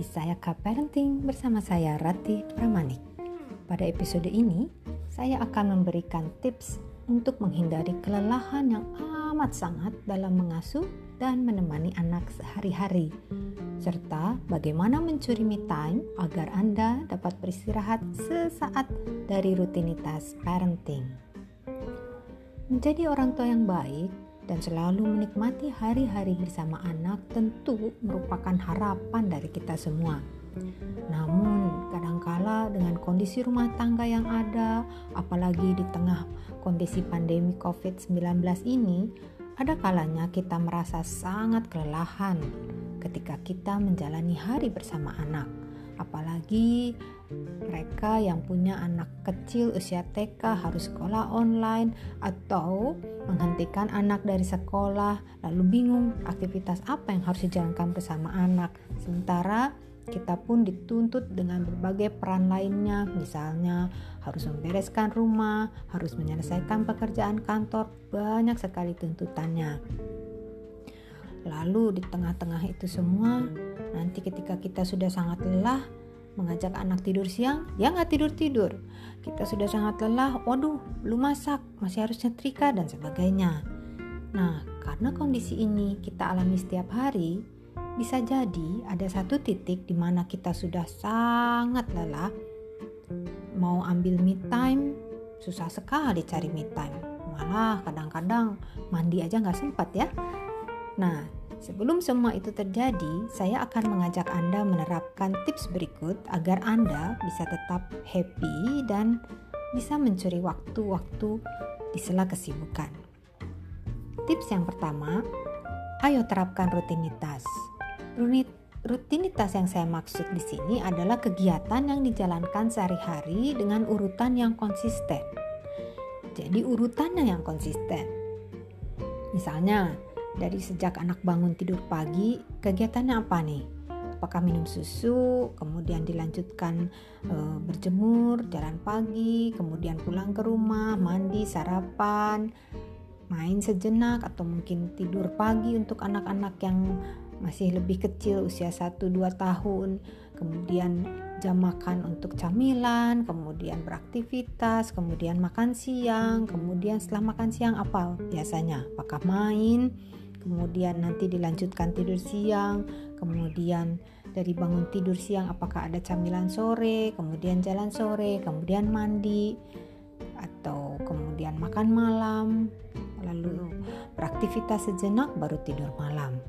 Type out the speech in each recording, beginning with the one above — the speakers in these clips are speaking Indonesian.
di Sayaka Parenting bersama saya Rati Pramanik. Pada episode ini, saya akan memberikan tips untuk menghindari kelelahan yang amat sangat dalam mengasuh dan menemani anak sehari-hari, serta bagaimana mencuri me time agar Anda dapat beristirahat sesaat dari rutinitas parenting. Menjadi orang tua yang baik dan selalu menikmati hari-hari bersama anak tentu merupakan harapan dari kita semua. Namun, kadangkala dengan kondisi rumah tangga yang ada, apalagi di tengah kondisi pandemi COVID-19 ini, ada kalanya kita merasa sangat kelelahan ketika kita menjalani hari bersama anak apalagi mereka yang punya anak kecil usia TK harus sekolah online atau menghentikan anak dari sekolah lalu bingung aktivitas apa yang harus dijalankan bersama anak. Sementara kita pun dituntut dengan berbagai peran lainnya misalnya harus membereskan rumah harus menyelesaikan pekerjaan kantor banyak sekali tuntutannya. Lalu di tengah-tengah itu semua Nanti ketika kita sudah sangat lelah, mengajak anak tidur siang, dia nggak tidur-tidur. Kita sudah sangat lelah, waduh, belum masak, masih harus nyetrika dan sebagainya. Nah, karena kondisi ini kita alami setiap hari, bisa jadi ada satu titik di mana kita sudah sangat lelah, mau ambil me time, susah sekali cari me time. Malah kadang-kadang mandi aja nggak sempat ya. Nah, Sebelum semua itu terjadi, saya akan mengajak Anda menerapkan tips berikut agar Anda bisa tetap happy dan bisa mencuri waktu-waktu di sela kesibukan. Tips yang pertama, ayo terapkan rutinitas. Rutinitas yang saya maksud di sini adalah kegiatan yang dijalankan sehari-hari dengan urutan yang konsisten. Jadi urutannya yang konsisten. Misalnya, dari sejak anak bangun tidur pagi, kegiatannya apa nih? Apakah minum susu, kemudian dilanjutkan e, berjemur, jalan pagi, kemudian pulang ke rumah, mandi, sarapan, main sejenak atau mungkin tidur pagi untuk anak-anak yang masih lebih kecil usia 1-2 tahun. Kemudian jam makan untuk camilan kemudian beraktivitas kemudian makan siang kemudian setelah makan siang apa biasanya? Apakah main kemudian nanti dilanjutkan tidur siang, kemudian dari bangun tidur siang apakah ada camilan sore, kemudian jalan sore, kemudian mandi atau kemudian makan malam, lalu beraktivitas sejenak baru tidur malam.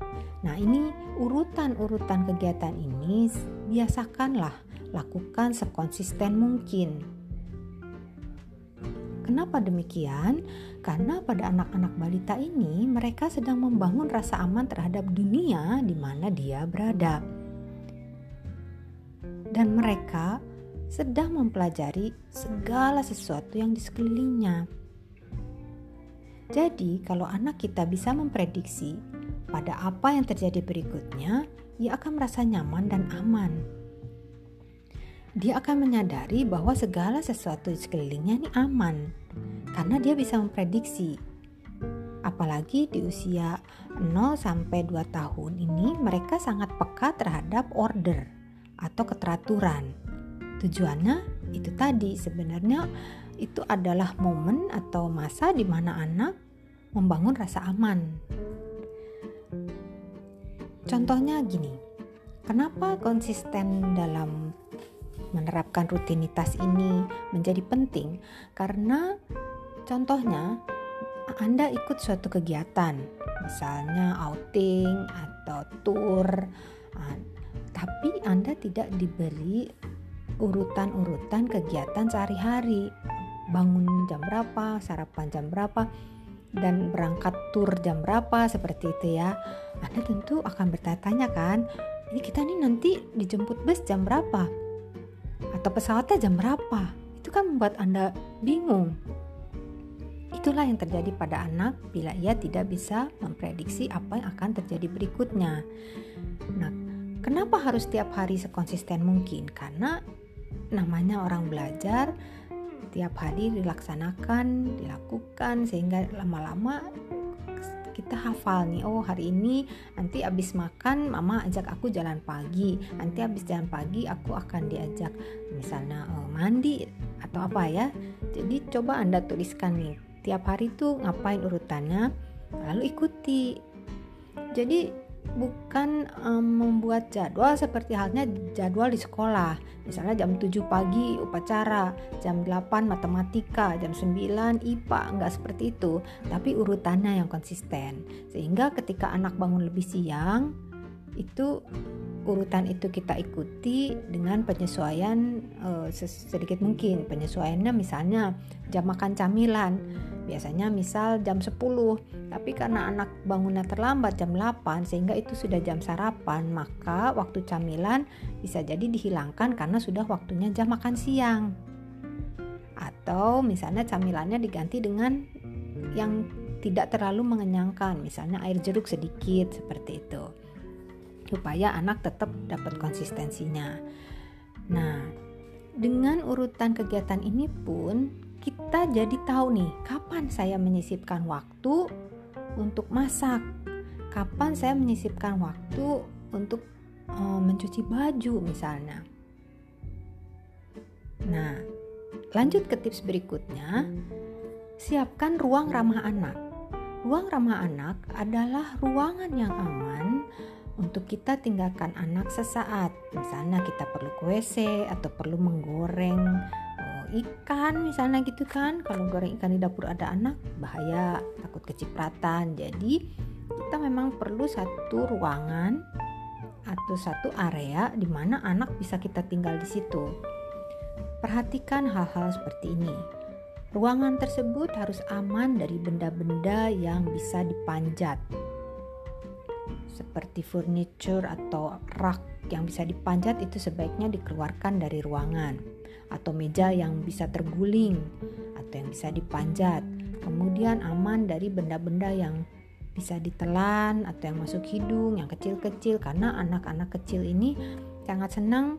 Nah, ini urutan-urutan kegiatan ini biasakanlah lakukan sekonsisten mungkin Kenapa demikian? Karena pada anak-anak balita ini mereka sedang membangun rasa aman terhadap dunia di mana dia berada. Dan mereka sedang mempelajari segala sesuatu yang di sekelilingnya. Jadi, kalau anak kita bisa memprediksi pada apa yang terjadi berikutnya, ia akan merasa nyaman dan aman dia akan menyadari bahwa segala sesuatu di sekelilingnya ini aman karena dia bisa memprediksi. Apalagi di usia 0 sampai 2 tahun ini mereka sangat peka terhadap order atau keteraturan. Tujuannya itu tadi sebenarnya itu adalah momen atau masa di mana anak membangun rasa aman. Contohnya gini, kenapa konsisten dalam menerapkan rutinitas ini menjadi penting karena contohnya Anda ikut suatu kegiatan, misalnya outing atau tour, ah, tapi Anda tidak diberi urutan-urutan kegiatan sehari-hari. Bangun jam berapa, sarapan jam berapa, dan berangkat tur jam berapa seperti itu ya. Anda tentu akan bertanya-tanya kan, ini kita nih nanti dijemput bus jam berapa? Atau pesawatnya jam berapa? Itu kan membuat anda bingung. Itulah yang terjadi pada anak bila ia tidak bisa memprediksi apa yang akan terjadi berikutnya. Nah kenapa harus setiap hari sekonsisten mungkin? Karena namanya orang belajar tiap hari dilaksanakan dilakukan sehingga lama-lama kita hafal nih oh hari ini nanti abis makan mama ajak aku jalan pagi nanti abis jalan pagi aku akan diajak misalnya oh, mandi atau apa ya. Jadi coba anda tuliskan nih tiap hari tuh ngapain urutannya lalu ikuti. Jadi bukan um, membuat jadwal seperti halnya jadwal di sekolah. Misalnya jam 7 pagi upacara, jam 8 matematika, jam 9 IPA, enggak seperti itu, tapi urutannya yang konsisten. Sehingga ketika anak bangun lebih siang, itu urutan itu kita ikuti dengan penyesuaian uh, sedikit mungkin. Penyesuaiannya misalnya jam makan camilan biasanya misal jam 10 tapi karena anak bangunnya terlambat jam 8 sehingga itu sudah jam sarapan maka waktu camilan bisa jadi dihilangkan karena sudah waktunya jam makan siang. Atau misalnya camilannya diganti dengan yang tidak terlalu mengenyangkan misalnya air jeruk sedikit seperti itu. Supaya anak tetap dapat konsistensinya. Nah dengan urutan kegiatan ini pun kita jadi tahu nih kapan saya menyisipkan waktu untuk masak, kapan saya menyisipkan waktu untuk uh, mencuci baju misalnya. Nah, lanjut ke tips berikutnya. Siapkan ruang ramah anak. Ruang ramah anak adalah ruangan yang aman untuk kita tinggalkan anak sesaat. Misalnya kita perlu ke WC atau perlu menggoreng ikan misalnya gitu kan. Kalau goreng ikan di dapur ada anak bahaya takut kecipratan. Jadi kita memang perlu satu ruangan atau satu area di mana anak bisa kita tinggal di situ. Perhatikan hal-hal seperti ini. Ruangan tersebut harus aman dari benda-benda yang bisa dipanjat. Seperti furniture atau rak yang bisa dipanjat itu sebaiknya dikeluarkan dari ruangan atau meja yang bisa terguling atau yang bisa dipanjat. Kemudian aman dari benda-benda yang bisa ditelan atau yang masuk hidung, yang kecil-kecil karena anak-anak kecil ini sangat senang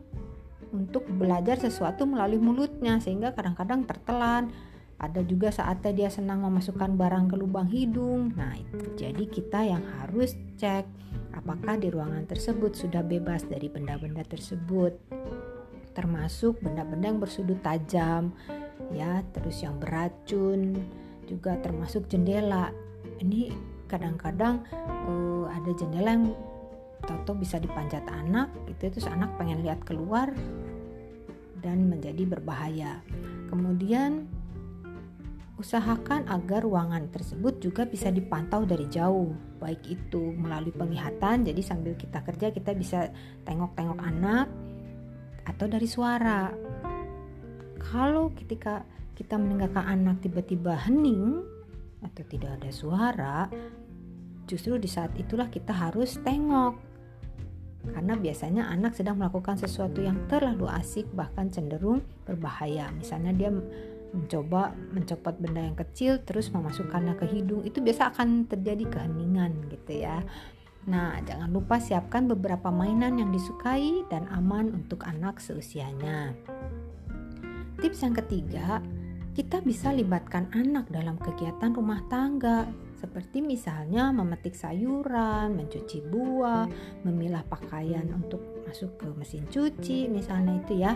untuk belajar sesuatu melalui mulutnya sehingga kadang-kadang tertelan. Ada juga saatnya dia senang memasukkan barang ke lubang hidung. Nah, itu. jadi kita yang harus cek apakah di ruangan tersebut sudah bebas dari benda-benda tersebut termasuk benda-benda yang bersudut tajam ya terus yang beracun juga termasuk jendela. Ini kadang-kadang uh, ada jendela yang toto bisa dipanjat anak gitu terus anak pengen lihat keluar dan menjadi berbahaya. Kemudian usahakan agar ruangan tersebut juga bisa dipantau dari jauh baik itu melalui penglihatan. Jadi sambil kita kerja kita bisa tengok-tengok anak atau dari suara. Kalau ketika kita meninggalkan anak tiba-tiba hening atau tidak ada suara, justru di saat itulah kita harus tengok. Karena biasanya anak sedang melakukan sesuatu yang terlalu asik bahkan cenderung berbahaya. Misalnya dia mencoba mencopot benda yang kecil terus memasukkannya ke hidung itu biasa akan terjadi keheningan gitu ya Nah, jangan lupa siapkan beberapa mainan yang disukai dan aman untuk anak seusianya. Tips yang ketiga, kita bisa libatkan anak dalam kegiatan rumah tangga, seperti misalnya memetik sayuran, mencuci buah, memilah pakaian untuk masuk ke mesin cuci, misalnya itu ya.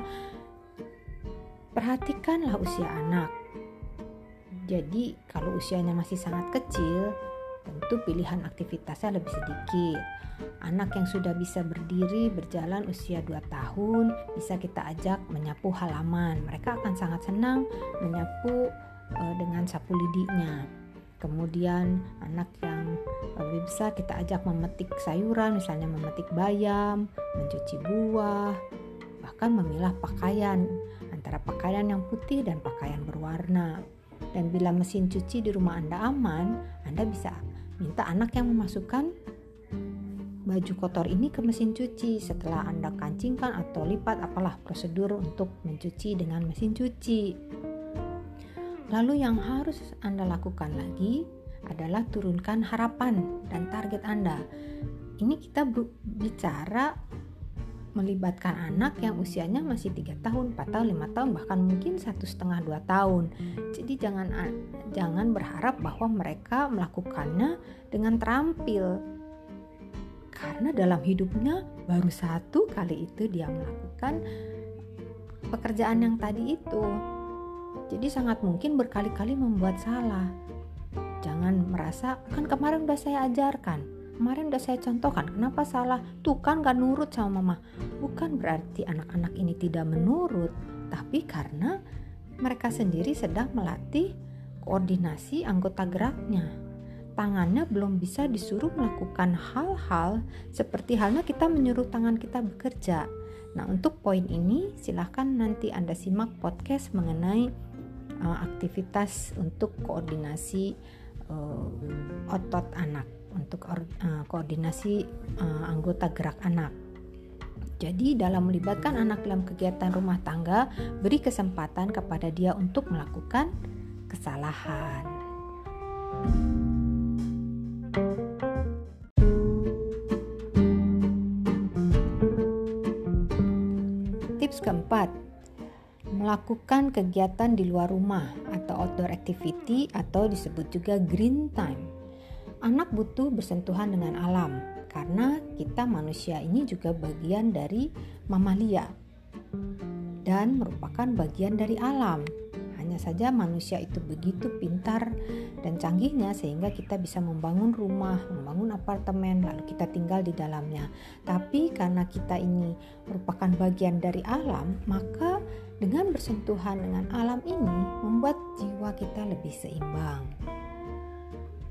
Perhatikanlah usia anak. Jadi, kalau usianya masih sangat kecil, tentu pilihan aktivitasnya lebih sedikit. Anak yang sudah bisa berdiri berjalan usia 2 tahun bisa kita ajak menyapu halaman. Mereka akan sangat senang menyapu uh, dengan sapu lidinya. Kemudian anak yang lebih besar kita ajak memetik sayuran, misalnya memetik bayam, mencuci buah, bahkan memilah pakaian antara pakaian yang putih dan pakaian berwarna. Dan bila mesin cuci di rumah Anda aman, Anda bisa minta anak yang memasukkan baju kotor ini ke mesin cuci setelah Anda kancingkan atau lipat apalah prosedur untuk mencuci dengan mesin cuci. Lalu yang harus Anda lakukan lagi adalah turunkan harapan dan target Anda. Ini kita bicara melibatkan anak yang usianya masih tiga tahun, 4 tahun, 5 tahun, bahkan mungkin satu setengah dua tahun. Jadi jangan jangan berharap bahwa mereka melakukannya dengan terampil. Karena dalam hidupnya baru satu kali itu dia melakukan pekerjaan yang tadi itu. Jadi sangat mungkin berkali-kali membuat salah. Jangan merasa kan kemarin udah saya ajarkan kemarin udah saya contohkan kenapa salah? Tuh kan gak nurut sama mama. Bukan berarti anak-anak ini tidak menurut tapi karena mereka sendiri sedang melatih koordinasi anggota geraknya. Tangannya belum bisa disuruh melakukan hal-hal seperti halnya kita menyuruh tangan kita bekerja. Nah untuk poin ini silahkan nanti anda simak podcast mengenai uh, aktivitas untuk koordinasi uh, otot anak untuk uh, koordinasi uh, anggota gerak anak. Jadi dalam melibatkan anak dalam kegiatan rumah tangga, beri kesempatan kepada dia untuk melakukan kesalahan. Tips keempat, melakukan kegiatan di luar rumah atau outdoor activity atau disebut juga green time. Anak butuh bersentuhan dengan alam karena kita manusia ini juga bagian dari mamalia dan merupakan bagian dari alam. Hanya saja manusia itu begitu pintar dan canggihnya sehingga kita bisa membangun rumah, membangun apartemen, lalu kita tinggal di dalamnya. Tapi karena kita ini merupakan bagian dari alam, maka dengan bersentuhan dengan alam ini membuat jiwa kita lebih seimbang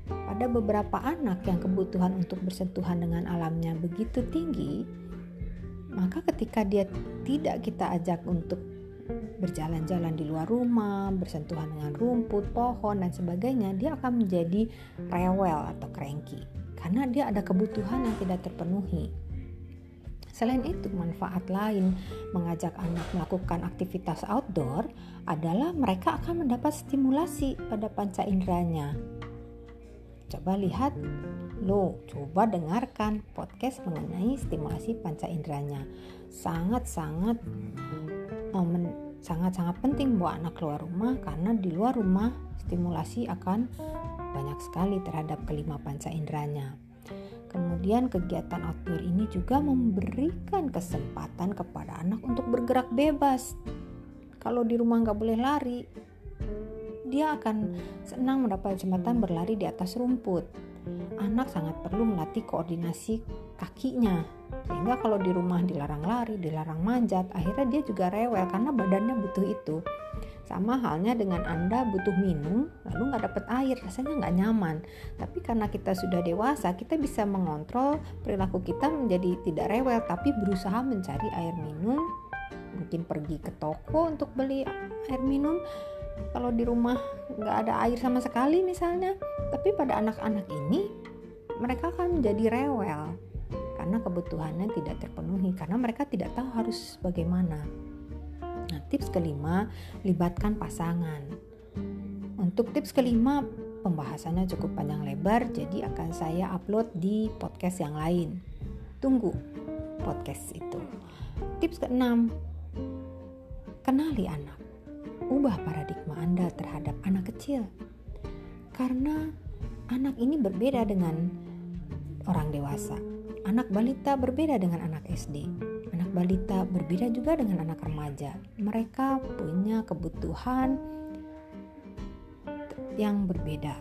pada beberapa anak yang kebutuhan untuk bersentuhan dengan alamnya begitu tinggi, maka ketika dia tidak kita ajak untuk berjalan-jalan di luar rumah, bersentuhan dengan rumput, pohon, dan sebagainya, dia akan menjadi rewel atau cranky karena dia ada kebutuhan yang tidak terpenuhi. Selain itu, manfaat lain mengajak anak melakukan aktivitas outdoor adalah mereka akan mendapat stimulasi pada panca inderanya, Coba lihat, lo coba dengarkan podcast mengenai stimulasi panca inderanya. Sangat-sangat sangat-sangat penting buat anak keluar rumah karena di luar rumah stimulasi akan banyak sekali terhadap kelima panca inderanya. Kemudian kegiatan outdoor ini juga memberikan kesempatan kepada anak untuk bergerak bebas. Kalau di rumah nggak boleh lari, dia akan senang mendapat kesempatan berlari di atas rumput. Anak sangat perlu melatih koordinasi kakinya, sehingga kalau di rumah dilarang lari, dilarang manjat, akhirnya dia juga rewel karena badannya butuh itu. Sama halnya dengan Anda butuh minum, lalu nggak dapat air, rasanya nggak nyaman. Tapi karena kita sudah dewasa, kita bisa mengontrol perilaku kita menjadi tidak rewel, tapi berusaha mencari air minum, mungkin pergi ke toko untuk beli air minum, kalau di rumah nggak ada air sama sekali misalnya. Tapi pada anak-anak ini mereka akan menjadi rewel karena kebutuhannya tidak terpenuhi karena mereka tidak tahu harus bagaimana. Nah tips kelima libatkan pasangan. Untuk tips kelima pembahasannya cukup panjang lebar jadi akan saya upload di podcast yang lain. Tunggu podcast itu. Tips keenam kenali anak ubah paradigma Anda terhadap anak kecil. Karena anak ini berbeda dengan orang dewasa. Anak balita berbeda dengan anak SD. Anak balita berbeda juga dengan anak remaja. Mereka punya kebutuhan yang berbeda.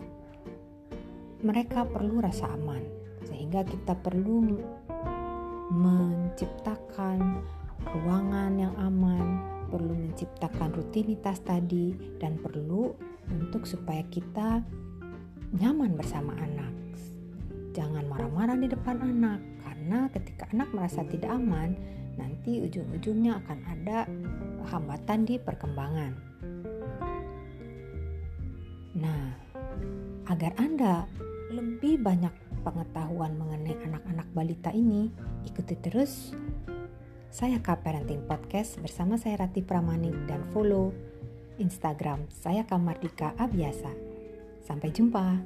Mereka perlu rasa aman, sehingga kita perlu menciptakan ruangan yang aman, perlu menciptakan rutinitas tadi dan perlu untuk supaya kita nyaman bersama anak. Jangan marah-marah di depan anak karena ketika anak merasa tidak aman, nanti ujung-ujungnya akan ada hambatan di perkembangan. Nah, agar Anda lebih banyak pengetahuan mengenai anak-anak balita ini, ikuti terus saya Kak Parenting Podcast bersama saya Rati Pramanik dan follow Instagram saya Kamardika Abiasa. Sampai jumpa.